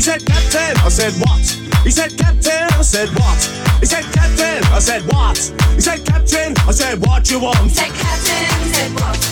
He said, Captain. I said, What? He said, Captain. I said, What? He said, Captain. I said, What? He said, Captain. I said, What you want? He said, Captain. I said, What?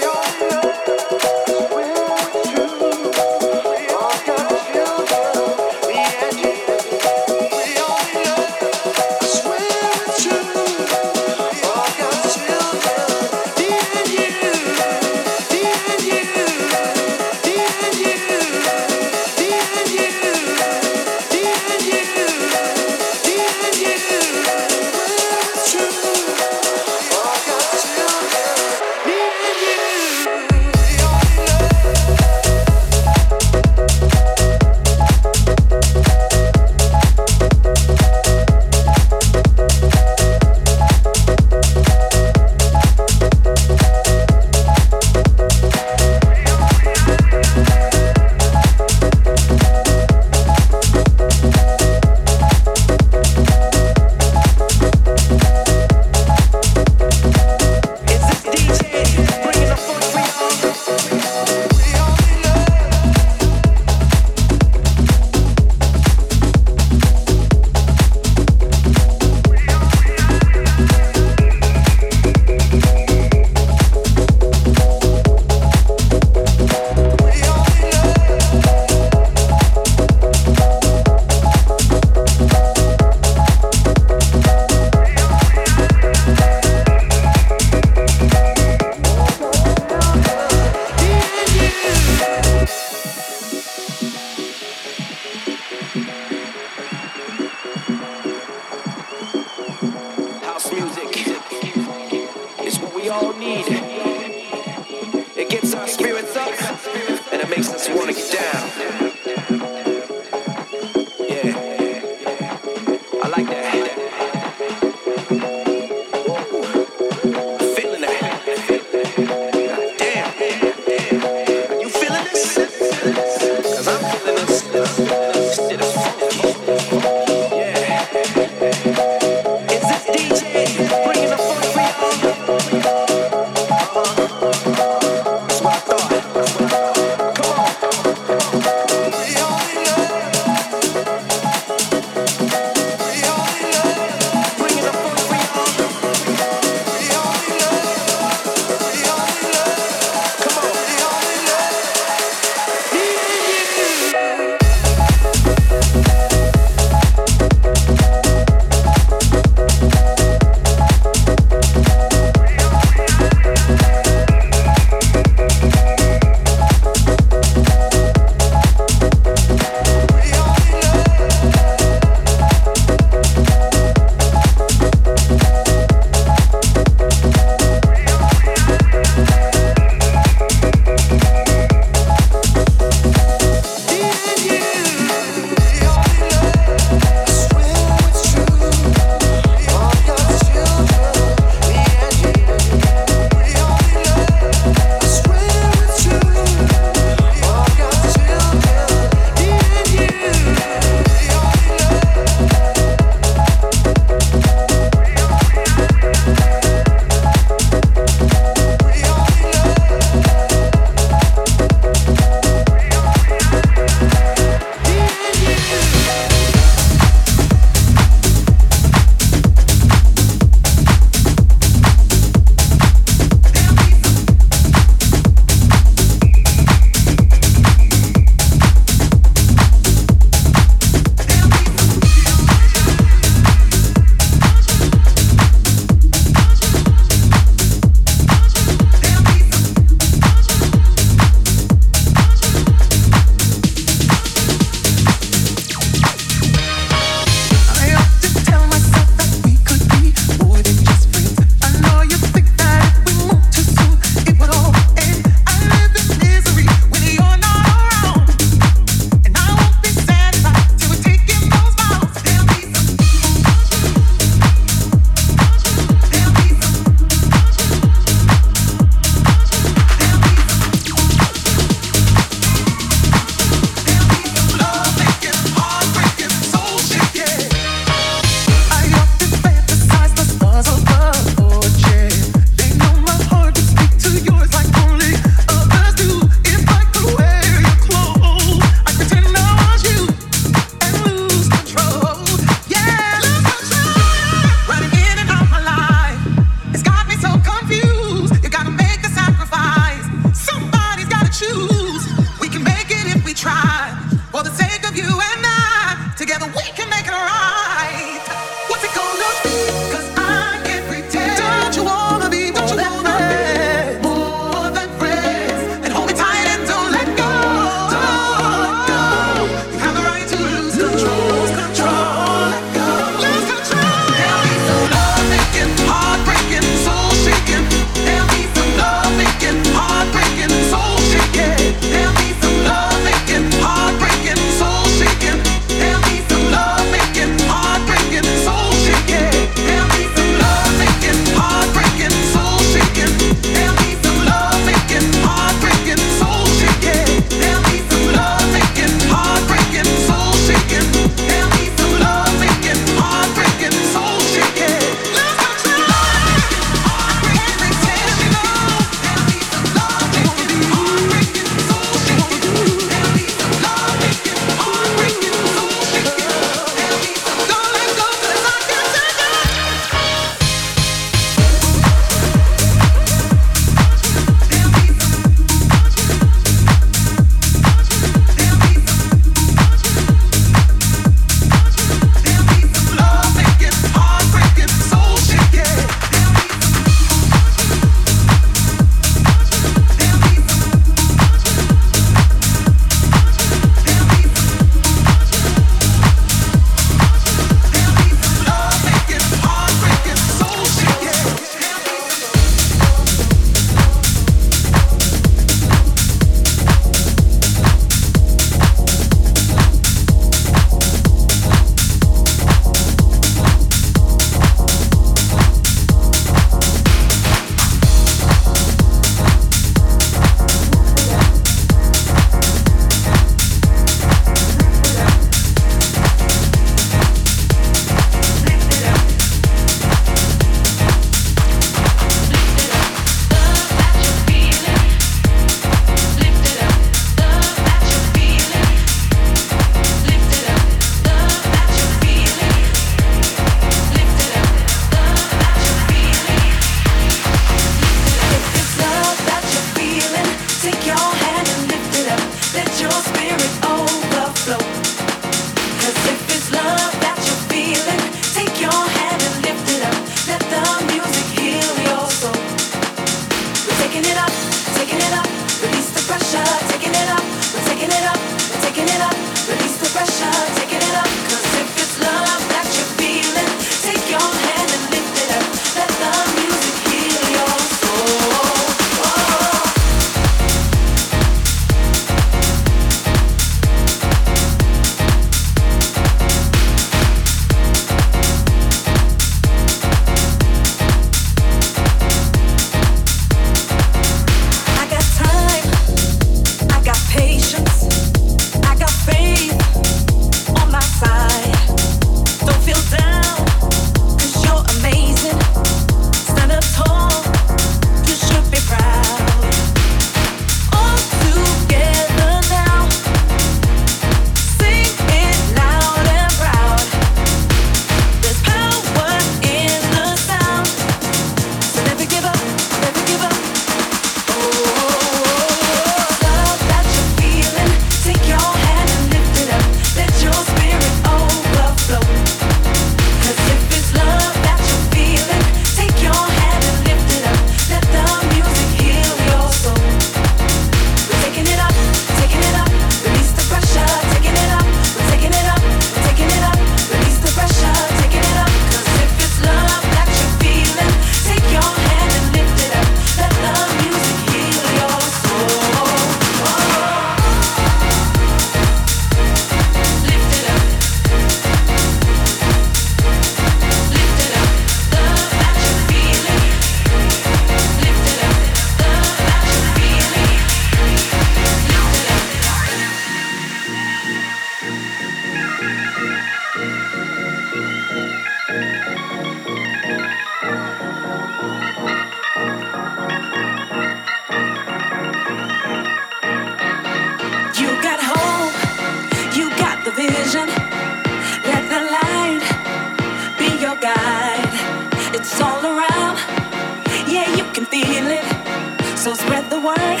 So spread the word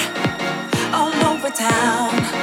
all over town.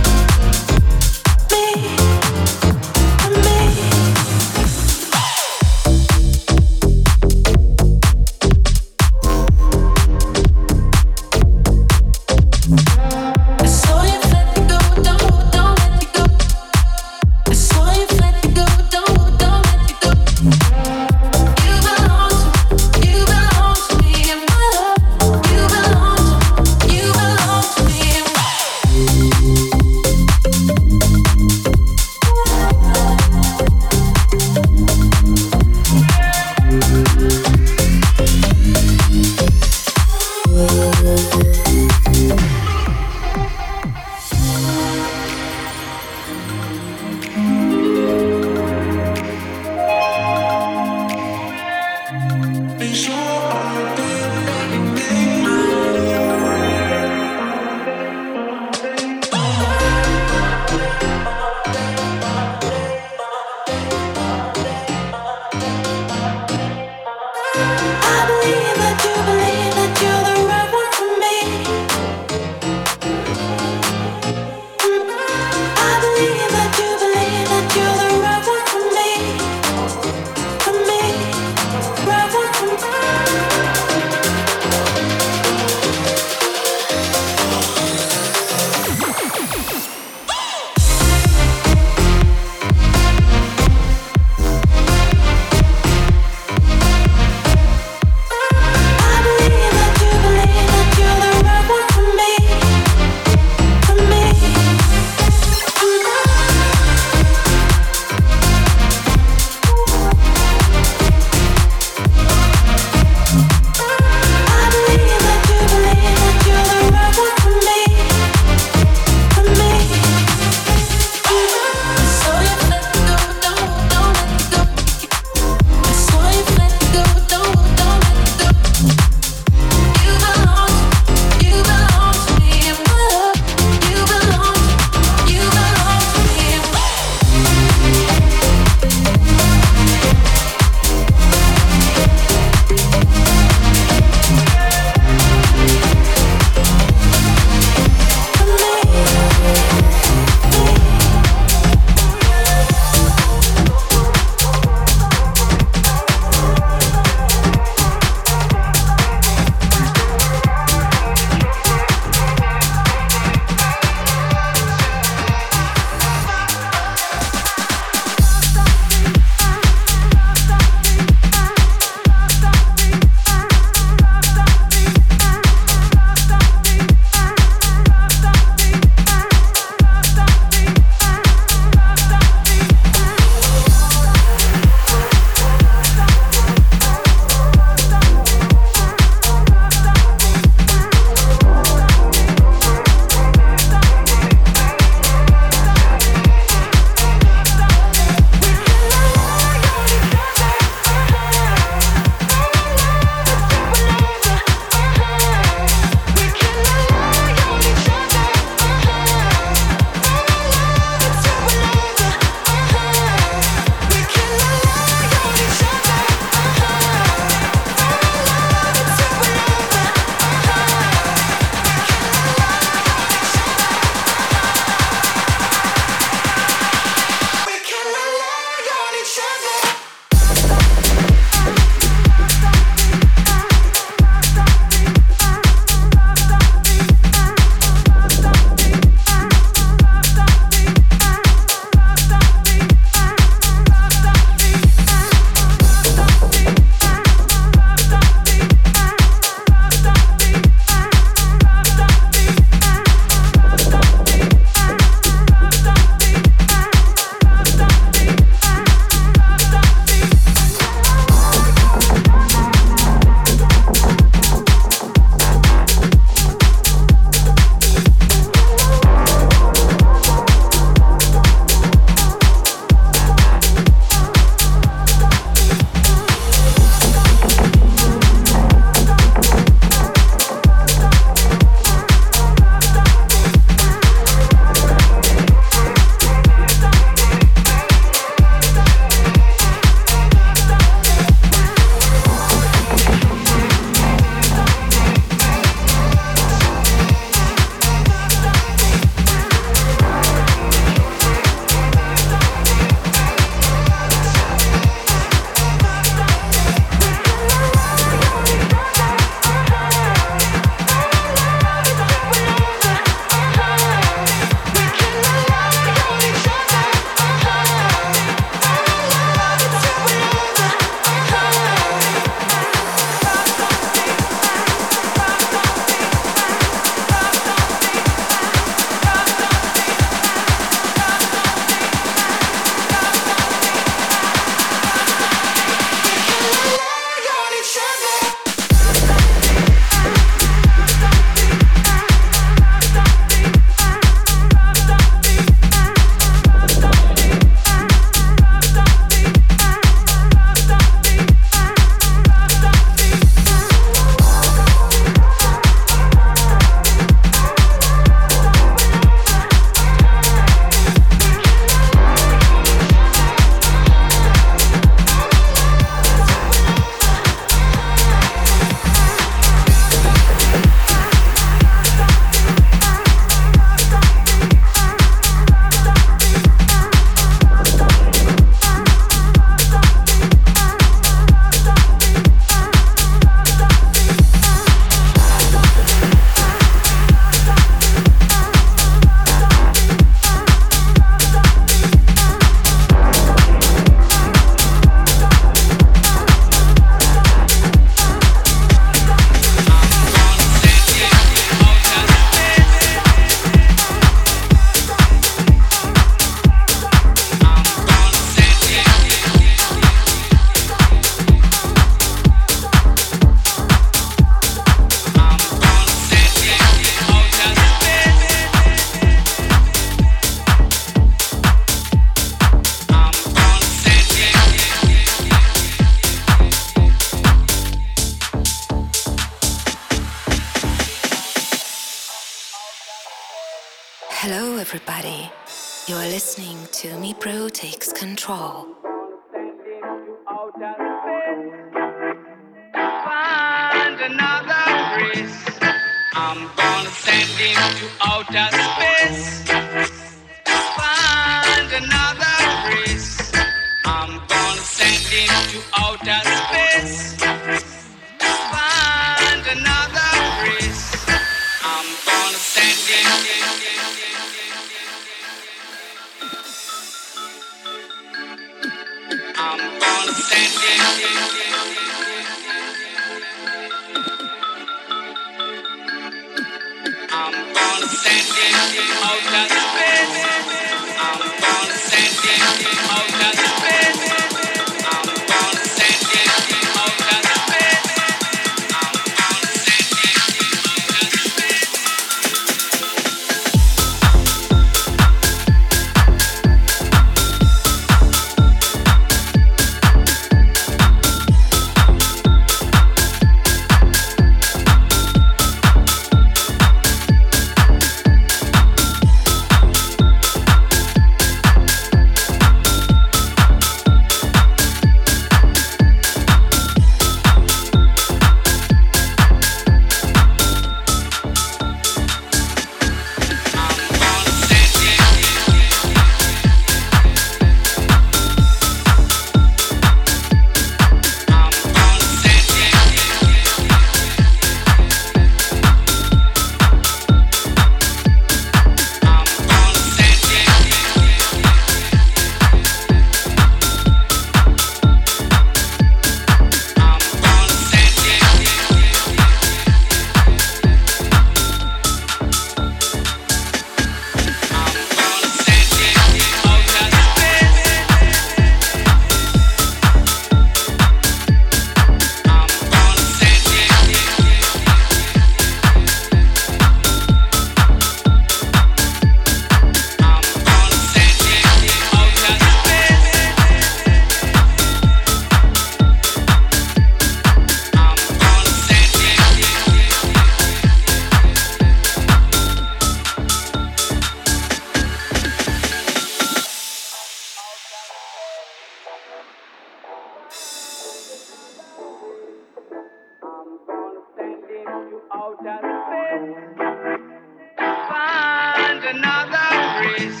another race.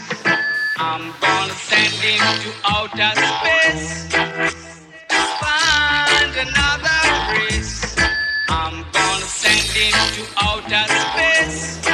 I'm gonna send him to outer space. Find another race. I'm gonna send him to outer space.